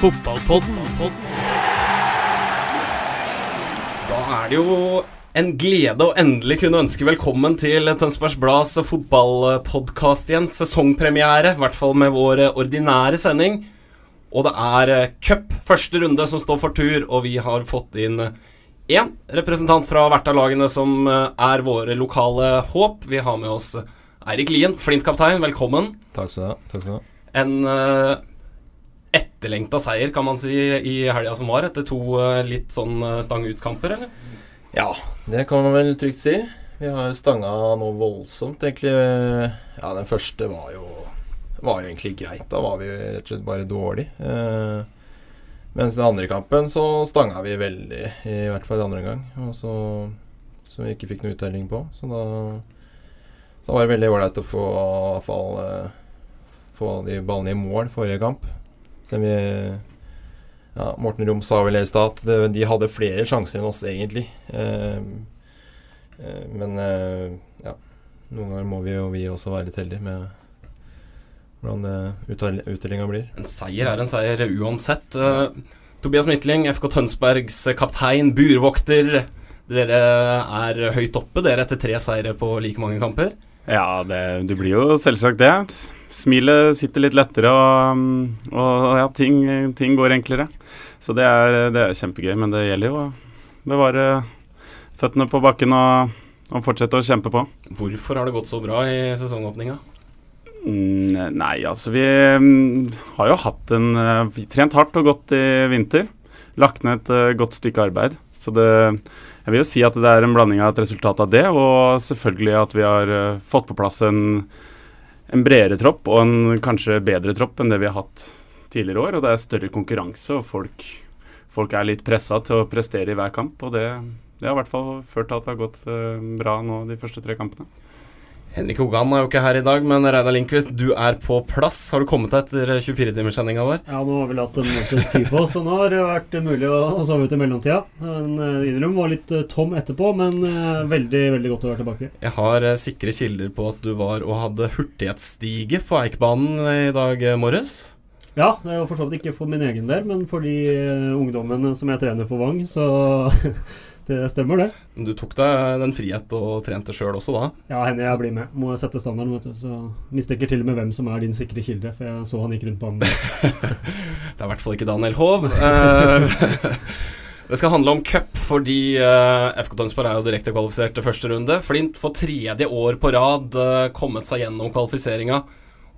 Fotballpodden. Da er det jo en glede å endelig kunne ønske velkommen til Tønsbergs Blads fotballpodkast igjen. Sesongpremiere, i hvert fall med vår ordinære sending. Og det er eh, cup, første runde, som står for tur, og vi har fått inn én representant fra hvert av lagene som eh, er våre lokale håp. Vi har med oss Eirik Lien, Flint-kaptein. Velkommen. Takk skal du ha. Takk skal du ha. En uh, etterlengta seier, kan man si, i helga som var, etter to eh, litt sånn eh, stang ut-kamper, eller? Ja, det kan man vel trygt si. Vi har stanga noe voldsomt, egentlig. Ja, den første var jo, var jo egentlig greit. Da var vi rett og slett bare dårlig. Eh, mens den andre kampen så stanga vi veldig, i hvert fall andre gang. Så, som vi ikke fikk noe uttelling på. Så da så var det veldig ålreit å få fall eh, få de ballene i mål forrige kamp. Selv om vi ja, Morten Rom sa vel i stad at de hadde flere sjanser enn oss, egentlig. Eh, eh, men eh, ja, noen ganger må vi jo vi også være litt heldige med hvordan uttellinga blir. En seier er en seier uansett. Eh, Tobias Midtling, FK Tønsbergs kaptein, burvokter. Dere er høyt oppe, dere etter tre seire på like mange kamper. Ja, det, du blir jo selvsagt det. Smilet sitter litt lettere, og, og ja, ting, ting går enklere. Så det er, det er kjempegøy, men det gjelder jo å bevare føttene på bakken og, og fortsette å kjempe på. Hvorfor har det gått så bra i sesongåpninga? Mm, nei, altså vi mm, har jo hatt en eh, vi Trent hardt og godt i vinter. Lagt ned et eh, godt stykke arbeid. Så det Jeg vil jo si at det er en blanding av et resultat av det, og selvfølgelig at vi har eh, fått på plass en, en bredere tropp og en kanskje bedre tropp enn det vi har hatt tidligere år. Og det er større konkurranse, og folk, folk er litt pressa til å prestere i hver kamp. Og det, det har i hvert fall ført til at det har gått eh, bra nå de første tre kampene. Henrik Hogan er jo ikke her i dag, men Reidar Lindqvist, du er på plass. Har du kommet deg etter 24-timerssendinga vår? Ja, nå har vi hatt en måneds tid på oss, så nå har det vært mulig å, sove ut i mellomtida. Men uh, Innrøm var litt eh, tom etterpå, men eh, veldig veldig godt å være tilbake. Jeg har eh, sikre kilder på at du var og hadde hurtighetsstige på Eikbanen i dag eh, morges. Ja, det er jo for så vidt ikke for min egen del, men for de ungdommene som jeg trener på Vang, så det stemmer, det. Du tok deg den frihet og trente sjøl også da? Ja, hender jeg blir med. Må sette standarden, vet du. Så mistenker til og med hvem som er din sikre kilde, for jeg så han gikk rundt på banen. Det er i hvert fall ikke Daniel Hov. Eh, det skal handle om cup, fordi uh, FK Tønsberg er jo direkte kvalifisert til første runde. Flint for tredje år på rad uh, kommet seg gjennom kvalifiseringa.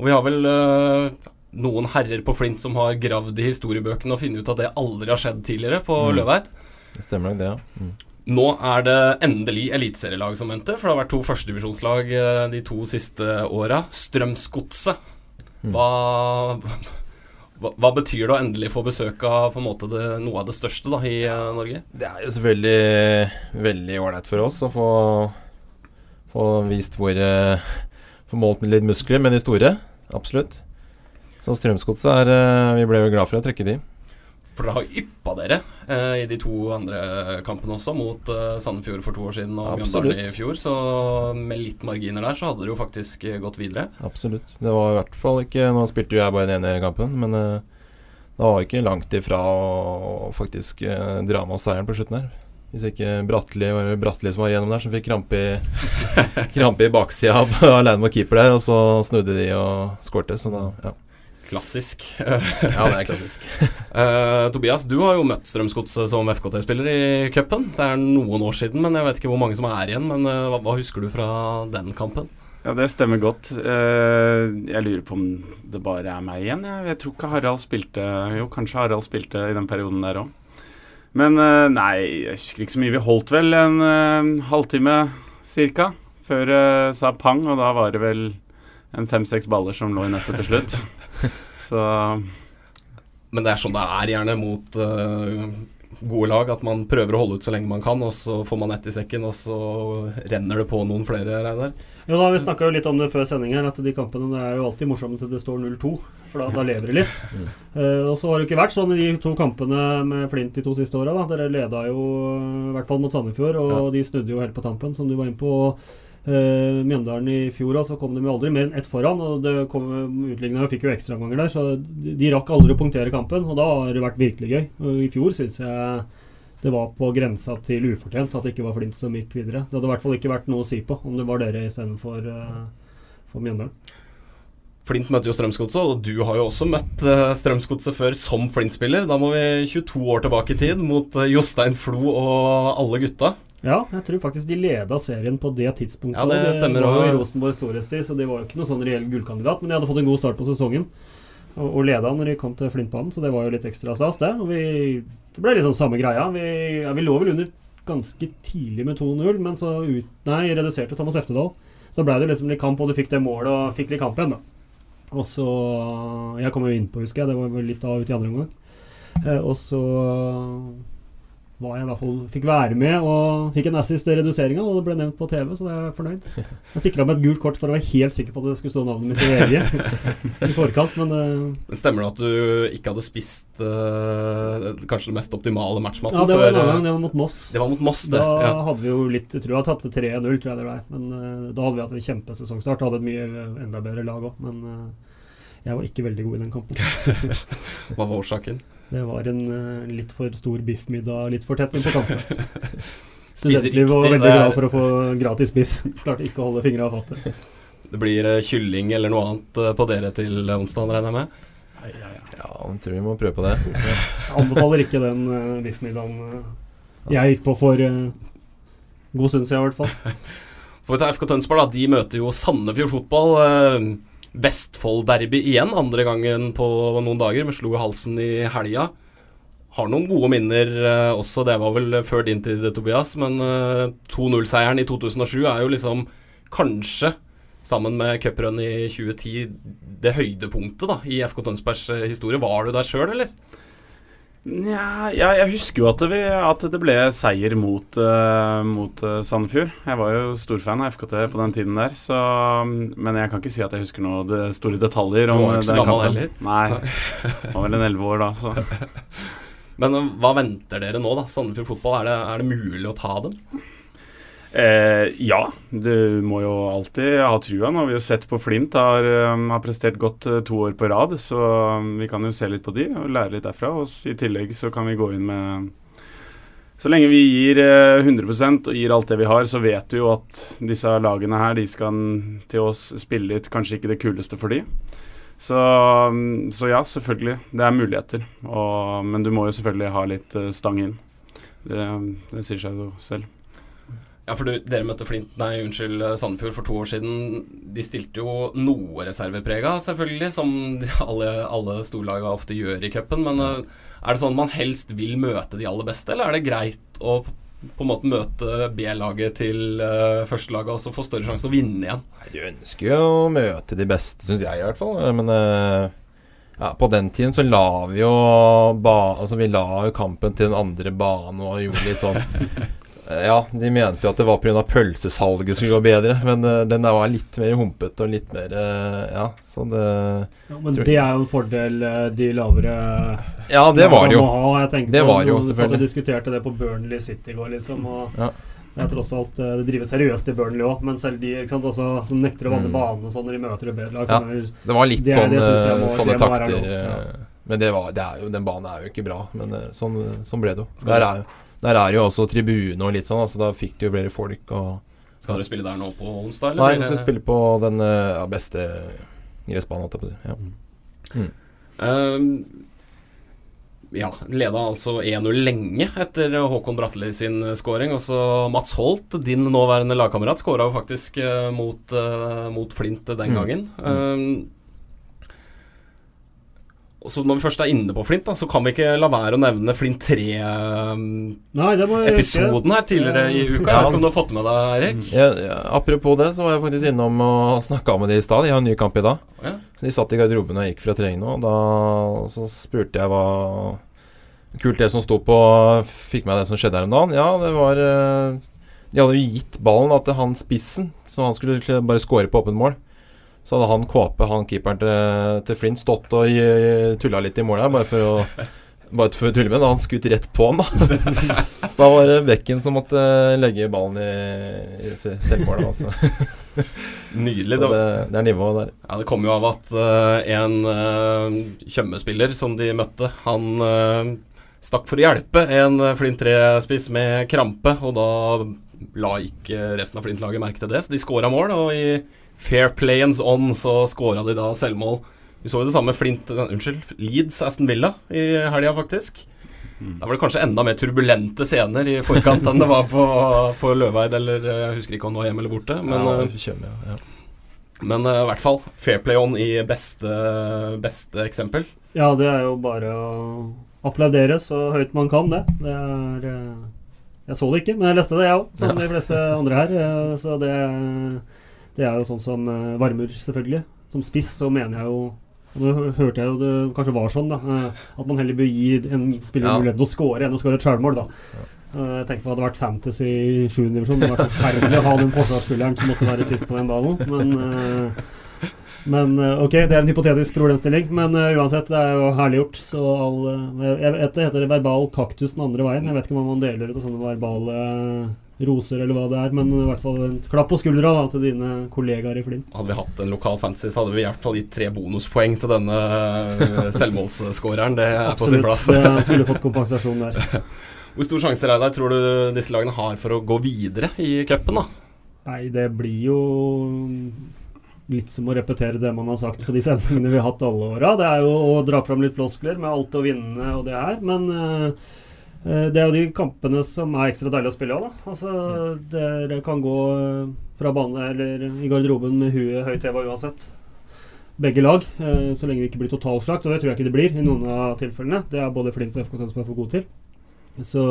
Og vi har vel uh, noen herrer på Flint som har gravd i historiebøkene og funnet ut at det aldri har skjedd tidligere på Mm. Løveid. Det stemmer nok, det, ja. Mm. Nå er det endelig eliteserielag som venter, for det har vært to førstedivisjonslag eh, de to siste åra. Strømsgodset. Mm. Hva, hva, hva betyr det å endelig få besøk av på en det, noe av det største da, i eh, Norge? Det er jo selvfølgelig veldig ålreit for oss å få, få vist hvor eh, Få målt litt muskler med de store. Absolutt. Så Strømsgodset er eh, Vi ble jo glad for å trekke de. For dere har yppa dere eh, i de to andre kampene også, mot eh, Sandefjord for to år siden og Absolutt. Mjøndalen i fjor. Så med litt marginer der, så hadde dere jo faktisk eh, gått videre. Absolutt. Det var i hvert fall ikke Nå spilte jo jeg bare den ene kampen, men eh, det var ikke langt ifra å faktisk eh, dra med oss seieren på slutten her. Hvis ikke Bratteli var det Bratteli som var igjennom der, som fikk krampe i, krampe i baksida av- alene med keeper der, og så snudde de og skårte, så da Ja, Klassisk. ja det er klassisk. uh, Tobias, du har jo møtt Strømsgodset som FKT-spiller i cupen. Det er noen år siden, men jeg vet ikke hvor mange som er igjen. Men uh, hva, hva husker du fra den kampen? Ja, det stemmer godt. Uh, jeg lurer på om det bare er meg igjen. Jeg, jeg tror ikke Harald spilte Jo, kanskje Harald spilte i den perioden der òg. Men nei, jeg husker ikke så mye. Vi holdt vel en halvtime cirka før det sa pang, og da var det vel en fem-seks baller som lå i nettet til slutt. så Men det er sånn det er gjerne mot uh, gode lag, at man prøver å holde ut så lenge man kan, og så får man ett i sekken, og så renner det på noen flere, Reidar. Jo da, Vi snakka litt om det før sending her, at de kampene det er jo alltid morsomme til det står 0-2. For da, da lever det litt. Uh, og så har det ikke vært sånn i de to kampene med Flint de to siste åra. Dere leda jo i hvert fall mot Sandefjord, og de snudde jo helt på tampen, som du var inne på. Uh, Mjøndalen i fjor så kom de jo aldri mer enn ett foran, og det kom utligna fikk jo ekstraomganger der, så de, rakk aldri å punktere kampen, og da har det vært virkelig gøy. Og I fjor syns jeg det var på grensa til ufortjent at det ikke var Flint som gikk videre. Det hadde i hvert fall ikke vært noe å si på om det var dere istedenfor uh, for Mjøndalen. Flint møtte jo Strømsgodset, og du har jo også møtt uh, Strømsgodset før som Flint-spiller. Da må vi 22 år tilbake i tid, mot Jostein Flo og alle gutta. Ja, jeg tror faktisk de leda serien på det tidspunktet. Ja, det stemmer. Det var Rosenborg storhetstid, så de var jo ikke noen sånn reell gullkandidat. Men de hadde fått en god start på sesongen og, og leda når de kom til Flintbanen, så det var jo litt ekstra stas, det. Og vi, det ble liksom samme greia. Vi, ja, vi lå vel under ganske tidlig med 2-0, men så ut, nei, reduserte Thomas Eftedal. Så ble det liksom litt kamp, og du fikk det målet og fikk litt kamp igjen, da. Og så Jeg kom jo innpå, husker jeg. Det var vel litt av ut i andre omgang. Eh, og så var jeg i hvert fall fikk være med og fikk en assist i reduseringa, og det ble nevnt på TV, så det er jeg fornøyd. Jeg sikra meg et gult kort for å være helt sikker på at det skulle stå navnet mitt i VG i forkant, men uh, Stemmer det at du ikke hadde spist uh, kanskje det mest optimale matchmaten? Ja, det var en annen gang. Det var mot Moss. Det var mot Moss, det. Da ja. hadde vi jo litt Jeg tror jeg tapte 3-0, tror jeg det var. Men uh, da hadde vi hatt en kjempesesongstart. Hadde et mye enda bedre lag òg, men jeg var ikke veldig god i den kampen. Hva var årsaken? Det var en uh, litt for stor biffmiddag litt for tett inn på Kamstad. Spiser Studentliv var veldig glad for å få gratis biff. Klarte ikke å holde fingra av fatet. Det blir eh, kylling eller noe annet eh, på dere til onsdag, regner jeg med? Ja, jeg tror vi må prøve på det. Jeg anbefaler ikke den uh, biffmiddagen uh, jeg gikk på for uh, god stund siden, i hvert fall. For FK Tønsberg, da. De møter jo Sandefjord Fotball. Eh, Vestfold-derby igjen, andre gangen på noen dager. Vi slo halsen i helga. Har noen gode minner eh, også, det var vel før din tid, Tobias. Men eh, 2-0-seieren i 2007 er jo liksom kanskje, sammen med cuprun i 2010, det høydepunktet da i FK Tønsbergs eh, historie. Var du der sjøl, eller? Nja, ja, jeg husker jo at det, at det ble seier mot, uh, mot eh, Sandefjord. Jeg var jo storfan av FKT på den tiden der, så, men jeg kan ikke si at jeg husker noe det store detaljer om den kampen. heller. Nei. Jeg var vel en elleve år da, så Men hva venter dere nå, da? Sandefjord Fotball, er det, er det mulig å ta dem? Eh, ja, du må jo alltid ha trua. Nå har vi jo sett på Flint har, um, har prestert godt eh, to år på rad, så um, vi kan jo se litt på de og lære litt derfra. Og i tillegg så kan vi gå inn med Så lenge vi gir eh, 100% og gir alt det vi har, så vet du jo at disse lagene her, de skal til oss spille litt kanskje ikke det kuleste for de. Så, um, så ja, selvfølgelig. Det er muligheter. Og, men du må jo selvfølgelig ha litt eh, stang inn. Det, det sier seg jo selv. Ja, for du, dere møtte Flint, nei, unnskyld, Sandefjord for to år siden. De stilte jo noe reserveprega, selvfølgelig, som alle, alle storlaga ofte gjør i cupen. Men eh, er det sånn man helst vil møte de aller beste, eller er det greit å på en måte møte B-laget til uh, førstelaget og så få større sjanse til å vinne igjen? Du ønsker jo å møte de beste, syns jeg i hvert fall. Men uh ja, på den tiden så la vi jo ba, Altså vi la jo kampen til den andre banen og gjorde litt sånn Eh, Ja, de mente jo at det var pga. pølsesalget skulle gå bedre, men uh, den der var litt mer humpete og litt mer uh, Ja, så det Ja, men det er jo en fordel eh, de lavere Ja, det var det jo. Ha. Jeg Det var jo, selvfølgelig. satt og diskuterte det på Burnley City i går, liksom. Og Ja. Det er tross alt Det drives seriøst i Burnley òg, men selv de sant, også, som nekter å vanne Mm. banen sånn når de møter et bedre lag Ja, det var litt det sånn, det eh, sånne takter. Men det var, det er jo, den banen er jo ikke bra. Men sånn, sånn ble det jo. Der er, jo- der er jo også tribune og litt sånn, altså da fikk du jo flere folk og Skal dere spille der nå på onsdag, Nei, eller? vi skal spille på den eh, ja, beste gressbanen. Ja. Mm. Um, ja, leda altså 1-0 lenge etter Håkon Bratteli sin scoring. Og så Mats Holt, din nåværende lagkamerat, skåra jo faktisk eh, mot, eh, mot Flint den Mm. gangen. Mm. Og så Når vi først er inne på Flint, da, så kan vi ikke la være å nevne Flint 3-episoden Nei, det må jeg huske. her tidligere i uka. Ja, Jeg vet ikke om du har fått med deg, Erik? Ja, ja, apropos det, så var jeg faktisk innom og snakka med de i stad. De har en ny kamp i dag. Ja. Så De satt i garderoben og gikk fra trening nå, og da så spurte jeg hva Kult det som sto på Fikk med det som skjedde her om dagen. Ja, det var eh, De hadde jo gitt ballen da, til han spissen, så han skulle bare score på åpent mål. Så hadde han Kåpe, han keeperen til, til Flint, stått og uh, tulla litt i målet her, bare for å bare for å tulle med. Han skutt rett på han, da. så da var det Bekken som måtte legge ballen i, i selvmålet. Altså. Nydelig. Så det, det er nivået der. Ja, Det kom jo av at uh, en uh, Tjøme-spiller som de møtte, han uh, stakk for å hjelpe en eh, Flint 3-spiss med krampe, og da la ikke resten av Flint-laget merke til det, så de skåra mål. Og i fair playens on så skåra de da selvmål. Vi så jo det samme Flint eh, Unnskyld, Leeds Aston Villa i helga, faktisk. Da var det kanskje enda mer turbulente scener i forkant enn det var på, på Løveid, eller eh, jeg husker ikke om det var hjemme eller borte. Men ja, eh, ja, ja. men uh, i hvert fall fair play on i beste, beste eksempel. Ja, det er jo bare å applaudere så høyt man kan, det. Det er Jeg så det ikke, men jeg leste det, jeg òg, som de fleste andre her. Så det, det er jo sånn som eh, varmer, selvfølgelig. Som spiss så mener jeg jo og Nå hørte jeg jo det kanskje var sånn, da. eh, At man heller bør gi en spiller Ja. muligheten å score enn å score et sjølmål, da. Ja. Jeg tenker på at det hadde vært fantasy i 7. divisjon. Det hadde vært forferdelig å ha den forsvarsspilleren som måtte være sist på den ballen, men eh, men eh, ok, det er en hypotetisk problemstilling, men eh, uansett, det er jo herlig gjort. Så all, eh, jeg vet det heter verbal kaktus den andre veien. Jeg vet ikke om man deler ut av sånne verbale eh, roser eller hva det er, men i hvert fall en klapp på skuldra da, til dine kollegaer i Flint. Hadde vi hatt en lokal fantasy, så hadde vi i hvert fall gitt tre bonuspoeng til denne eh, selvmålsskåreren. Det er på sin Absolutt. plass. Det skulle fått kompensasjon der. Hvor stor sjanse Reidar, tror du disse lagene har for å gå videre i cupen? Nei, det blir jo litt som å repetere det man har sagt på de sendingene vi har hatt alle åra. Det er jo å dra fram litt floskler med alt å vinne og det her, men eh, det er jo de kampene som er ekstra deilige å spille av. da. Altså, Dere kan gå eh, fra bane eller i garderoben med huet høyt heva uansett. Begge lag, eh, så lenge det ikke blir totalslakt, og det tror jeg ikke det blir i noen av tilfellene. Det er både Flint og FK Tønsberg for gode til. Så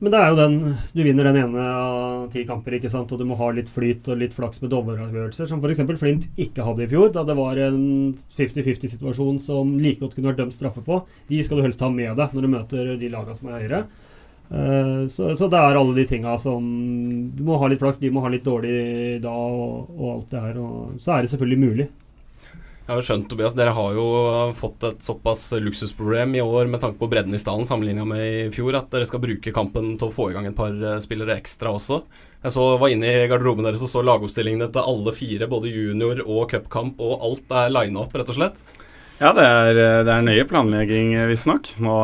men det er jo den Du vinner den ene av ti kamper, ikke sant, og du må ha litt flyt og litt flaks med dommeravgjørelser, som f.eks. Flint ikke hadde i fjor, da det var en 50-50-situasjon som like godt kunne vært dømt straffe på. De skal du helst ha med deg når du møter de lagene som er høyere. Eh, så, så det er alle de tinga som Du må ha litt flaks, de må ha litt dårlig da, og, og alt det her. Og så er det selvfølgelig mulig. Jeg har jo skjønt, Tobias, Dere har jo fått et såpass luksusproblem i år med tanke på bredden i stallen sammenlignet med i fjor, at dere skal bruke kampen til å få i gang et par eh, spillere ekstra også. Jeg så, var inne i garderoben deres og så lagoppstillingene til alle fire, både junior og cupkamp, og alt er lina opp, rett og slett. Ja, det er, eh, det er nøye planlegging, eh, visstnok. Nå,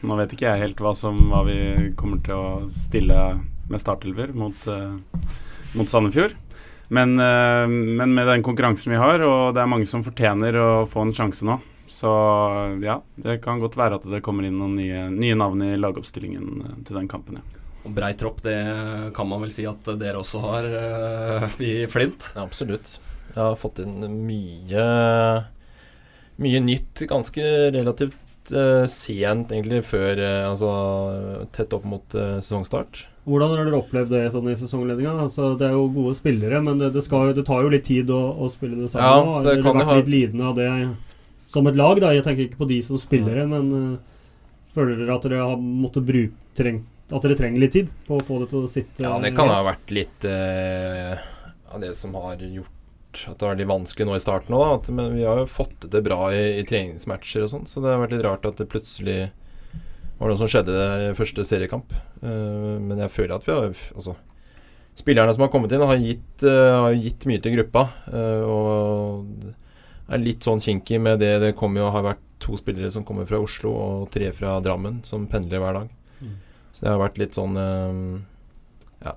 nå vet ikke jeg helt hva, som, hva vi kommer til å stille med startelver mot, mot Sandefjord. Men, eh, men med den konkurransen vi har, og det er mange som fortjener å få en sjanse nå, så ja, det kan godt være at det kommer inn noen nye, nye navn i lagoppstillingen eh, til den kampen, ja. Og brei tropp, det kan man vel si at dere også har uh, i Flint. Ja, absolutt. Jeg har fått inn mye Mye nytt ganske relativt uh, sent, egentlig, før uh, Altså tett opp mot sesongstart. Hvordan har dere opplevd det sånn i sesongledninga? Altså, det er jo gode spillere, men det, det, skal, det tar jo litt tid å, å spille det Ja, sammen. så Har dere kan vært ha- litt lidende av det som et lag? da? Jeg tenker ikke på de som spillere, men uh, føler dere at dere har måttet bruke trengt, At dere trenger litt tid på å få det til å sitte? Ja, det kan ha vært litt uh, av det som har gjort at det var litt vanskelig nå i starten òg, men vi har jo fått det bra i, i treningsmatcher og sånn, så det har vært litt rart at det plutselig var noe som skjedde der i første seriekamp. Eh, men jeg føler at vi har Altså Spillerne som har kommet inn, har gitt, eh, har gitt mye til gruppa. eh, og er litt sånn kinky med det. Det kommer jo, har vært to spillere som kommer fra Oslo, og tre fra Drammen, som pendler hver dag. Så det har vært litt sånn ja,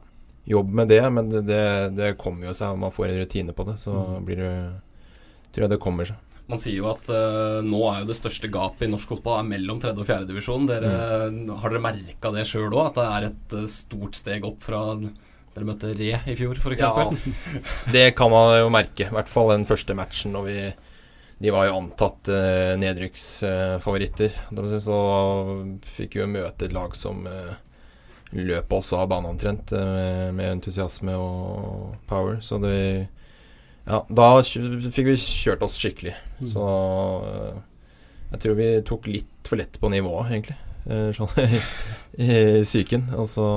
jobb med det, men det, det, det kommer jo seg man får en rutine på det. Så blir det tror jeg det kommer seg. Man sier jo at uh, nå er jo det største gapet i norsk fotball er mellom tredje og fjerde divisjon. Dere, Har dere merka det sjøl òg, at det er et eh, stort steg opp fra dere møtte Re i fjor, f.eks.? Ja, det kan man jo merke. I hvert fall den første matchen når vi de var jo antatt eh, nedrykksfavoritter. Eh, så fikk vi jo møte et lag som eh, løp oss av banen omtrent eh, med entusiasme og power. Så det Ja, da fikk vi kjørt oss skikkelig. Mm. Så eh, jeg tror vi tok litt for lett på nivået, egentlig. Eh, sånn i, i psyken. Og så,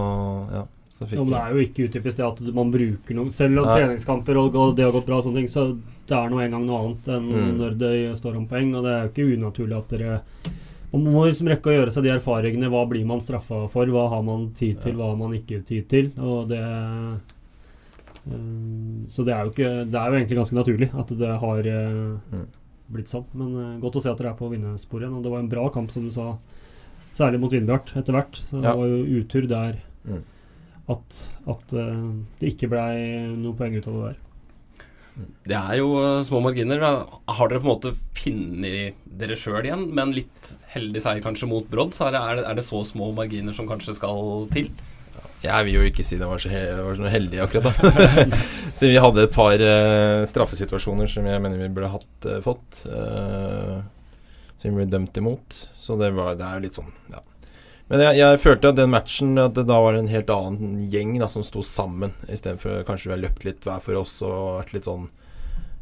ja. Så ja, men det er jo ikke utypisk det at man bruker noe Selv om treningskamper og det har gått bra, og sånne ting, så det er nå engang noe annet enn mm. når det står om poeng. Og det er jo ikke unaturlig at dere Man må liksom rekke å gjøre seg de erfaringene. Hva blir man straffa for? Hva har man tid til? Hva har man ikke tid til? Og det Så det er jo ikke Det er jo egentlig ganske naturlig at det har uh, mm. blitt sånn. Men uh, godt å se at dere er på vinnersporet igjen. Og det var en bra kamp, som du sa. Særlig mot Vindbjart etter hvert. Så det ja. var jo utur der. Mm at, at det ikke blei noe poeng ut av det der. Det er jo små marginer. Har dere på en måte funnet dere sjøl igjen, med en litt heldig seier kanskje mot Brodd? Så er det, er, det, så små marginer som kanskje skal til? Jeg vil jo ikke si det var så, var så heldig akkurat, da. så vi hadde et par uh, straffesituasjoner som jeg mener vi burde hatt fått. som vi ble dømt imot. Så det, var, det er jo litt sånn, ja men jeg, jeg, følte at den matchen At det da var en helt annen gjeng da, som sto sammen, istedenfor kanskje vi har løpt litt hver for oss og vært litt sånn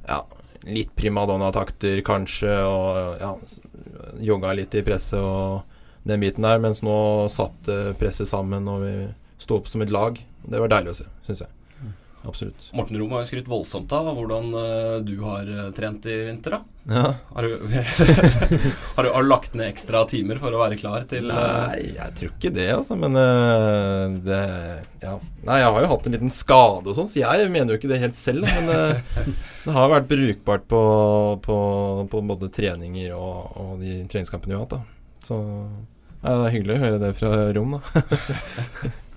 Ja, litt primadonna-takter kanskje, og ja, jogga litt i presset og den biten der. Mens nå satt presset sammen, og vi sto opp som et lag. Det var deilig å se, syns jeg. Absolutt. Morten Rom har jo skrytt voldsomt av hvordan uh, du har uh, trent i vinter. da ja. har, du, har, du, har, du, lagt ned ekstra timer for å være klar til uh... Nei, jeg tror ikke det, altså. Men det Ja. Nei, jeg har jo hatt en liten skade og sånn, så jeg mener jo ikke det helt selv. Men det har vært brukbart på, på, på både treninger og, og, de treningskampene vi har hatt. da Så ja, det er hyggelig å høre det fra Rom, da.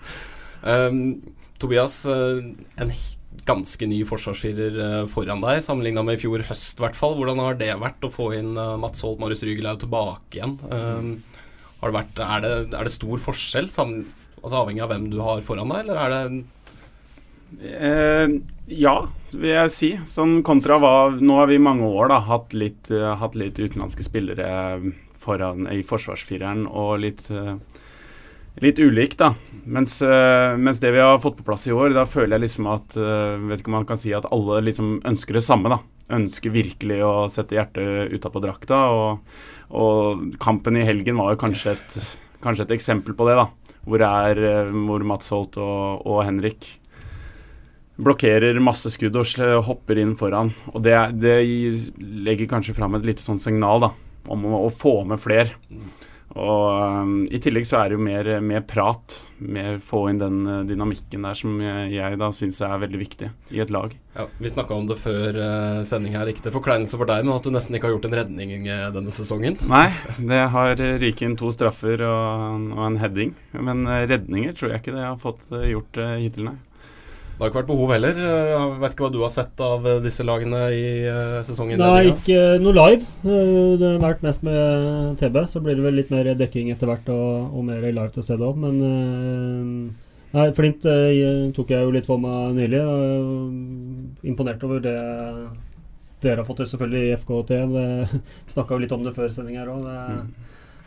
um, Tobias, eh, en ganske ny forsvarsfirer eh, foran deg, sammenligna med i fjor høst, i hvert fall. Hvordan har det vært å få inn eh, Mats Holt, Marius Rygelau tilbake igjen? Har det vært, er, det, er det stor forskjell, sammen, altså avhengig av hvem du har foran deg, eller er det eh, Ja, vil jeg si. Sånn kontra hva Nå har vi i mange år da, hatt litt, hatt litt utenlandske spillere foran, i forsvarsfireren og litt eh, litt ulikt, da. Mens, uh, mens, det vi har fått på plass i år, da føler jeg liksom at uh, Vet ikke om man kan si at alle liksom ønsker det samme, da. Ønsker virkelig å sette hjertet utapå drakta. Og, og, kampen i helgen var jo kanskje et, kanskje et eksempel på det, da. Hvor, er, uh, hvor Mats Holt og, og, Henrik blokkerer masse skudd og hopper inn foran. Og det, det legger kanskje fram et lite sånn signal, da. Om å, å få med flere. Og um, I tillegg så er det jo mer, mer prat, mer få inn den uh, dynamikken der som jeg, jeg da syns er veldig viktig i et lag. Ja, Vi snakka om det før uh, sending her, ikke til forkleinelse for deg, men at du nesten ikke har gjort en redning uh, denne sesongen? Nei, det har ryket inn to straffer og, og en heading. Men uh, redninger tror jeg ikke det jeg har fått gjort hittil, nei. Det har ikke vært behov heller. Jeg vet ikke hva du har sett av eh, disse lagene i uh, sesongen? Nei, ikke noe live. Eh, det har vært mest med TB. Så blir det vel litt mer dekking etter hvert, og, og mer live til stede òg. Men Nei, Flint tok jeg jo litt for meg nylig. Imponert over det dere har fått til, selvfølgelig, i FKT. Snakka jo litt om det før sending her òg.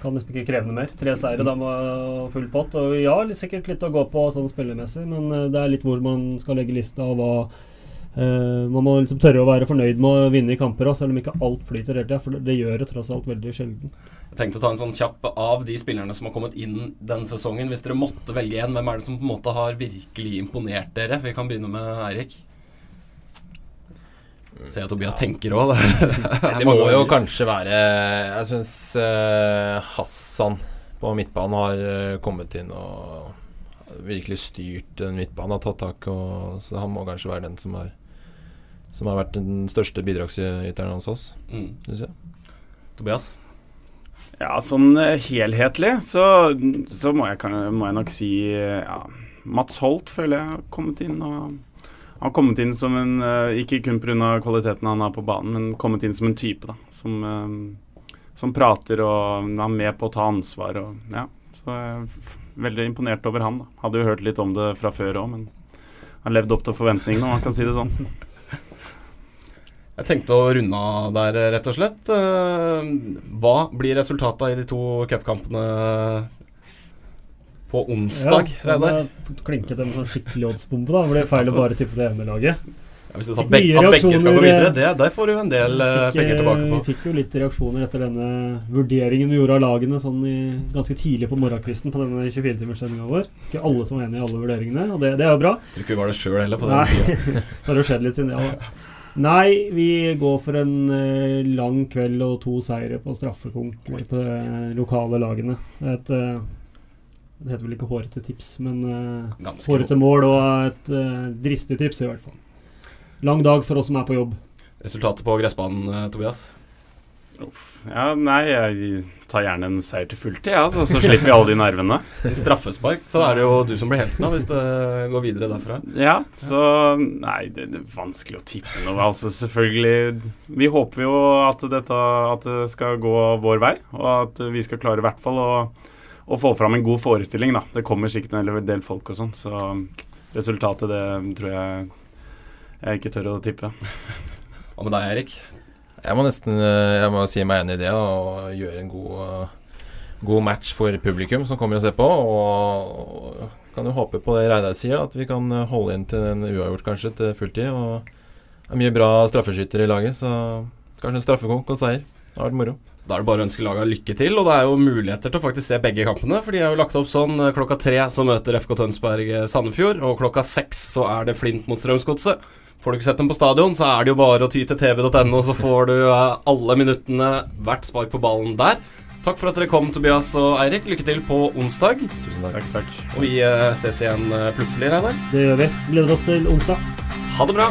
Kan liksom ikke kreve noe mer. Tre seire da med full pott. Og ja, sikkert litt å gå på sånn spillemessig, men uh, det er litt hvor man skal legge lista, og hva uh, Man må liksom tørre å være fornøyd med å vinne i kamper også, selv om ikke alt flyter hele tida. For det gjør det tross alt veldig sjelden. Jeg tenkte å ta en sånn kjapp av de spillerne som har kommet inn denne sesongen. Hvis dere måtte velge en, hvem er det som på en måte har virkelig imponert dere? Vi kan begynne med Eirik. Ser jeg Tobias tenker òg. det må jo kanskje være Jeg syns uh, Hassan på midtbanen har uh, kommet inn og virkelig styrt den midtbanen, Har tatt tak og, Så han må kanskje være den som har Som har vært den største bidragsyteren hos oss, mm. syns jeg. Tobias? Ja, sånn eh, helhetlig så, så må, jeg, må, jeg, nok si ja, Mats Holt føler jeg har kommet inn og har kommet inn som en uh, Ikke kun pga. kvaliteten han har på banen, men kommet inn som en type da, som, uh, som prater og er med på å ta ansvar. Og, ja, så jeg er veldig imponert over han. da. Hadde jo hørt litt om det fra før òg, men har levd opp til forventningene, om man kan si det sånn. Jeg tenkte å runde av der, rett og slett. Eh, Hva blir resultatet i de to cupkampene på onsdag, Ja, Reidar? da Klinket en sånn skikkelig oddsbombe, da. Blir feil å bare tippe det hjemmelaget. Ja, hvis du tar begge, at begge skal gå videre, eh, det, der får du en del eh, Fikk, penger tilbake på. Vi fikk jo litt reaksjoner etter denne vurderingen vi gjorde av lagene sånn i, ganske tidlig på morgenkvisten på denne 24-timerssendinga vår. Ikke alle som var enig i alle vurderingene, og det, det er jo bra. Jeg tror ikke vi var det sjøl heller på den tida. så har det skjedd litt siden det. Ja. Nei, vi går for en eh, lang kveld og to seire på straffekonk på de lokale lagene. Et, eh, det heter vel ikke hårete tips, men uh, hårete mål og et uh, dristig tips, i hvert fall. Lang dag for oss som er på jobb. Resultatet på gressbanen, eh, Tobias? Ja, nei, jeg tar gjerne en seier til fulltid, ja, så, så slipper vi alle de nervene. I straffespark så er det jo du som blir helten da, hvis det går videre derfra. Ja, så Nei, det, det er vanskelig å tippe noe. Altså, selvfølgelig Vi håper jo at, dette, at det skal gå vår vei, og at vi skal klare i hvert fall å, å få fram en god forestilling, da. Det kommer sikkert en del folk og sånn, så resultatet, det tror jeg jeg ikke tør å tippe. Hva med deg, Erik? Jeg må nesten eh, Jeg må si meg enig i det, da, og gjøre en god, god match for publikum som kommer og ser på. Og, og kan jo håpe på det Reidar sier, at vi kan holde inn til en uavgjort kanskje til fulltid. Og det er mye bra straffeskyttere i laget, så kanskje en straffekonk og seier. Det har vært moro. Da er det bare å ønske laget lykke til, og det er jo muligheter til å faktisk se begge kampene. For de er jo lagt opp sånn. eh, Klokka tre så møter FK Tønsberg eh, Sandefjord, og klokka seks så er det Flint mot Strømsgodset. Får du ikke sett dem på stadion, så er det jo bare å ty til tv.no, så får du eh, alle minuttene hvert spark på ballen der. Takk for at dere kom, Tobias og Eirik. Lykke til på onsdag. Tusen takk. Takk, takk. Og vi ses igjen plutselig, Reidar. Det gjør vi. Gleder oss til onsdag. Ha det bra.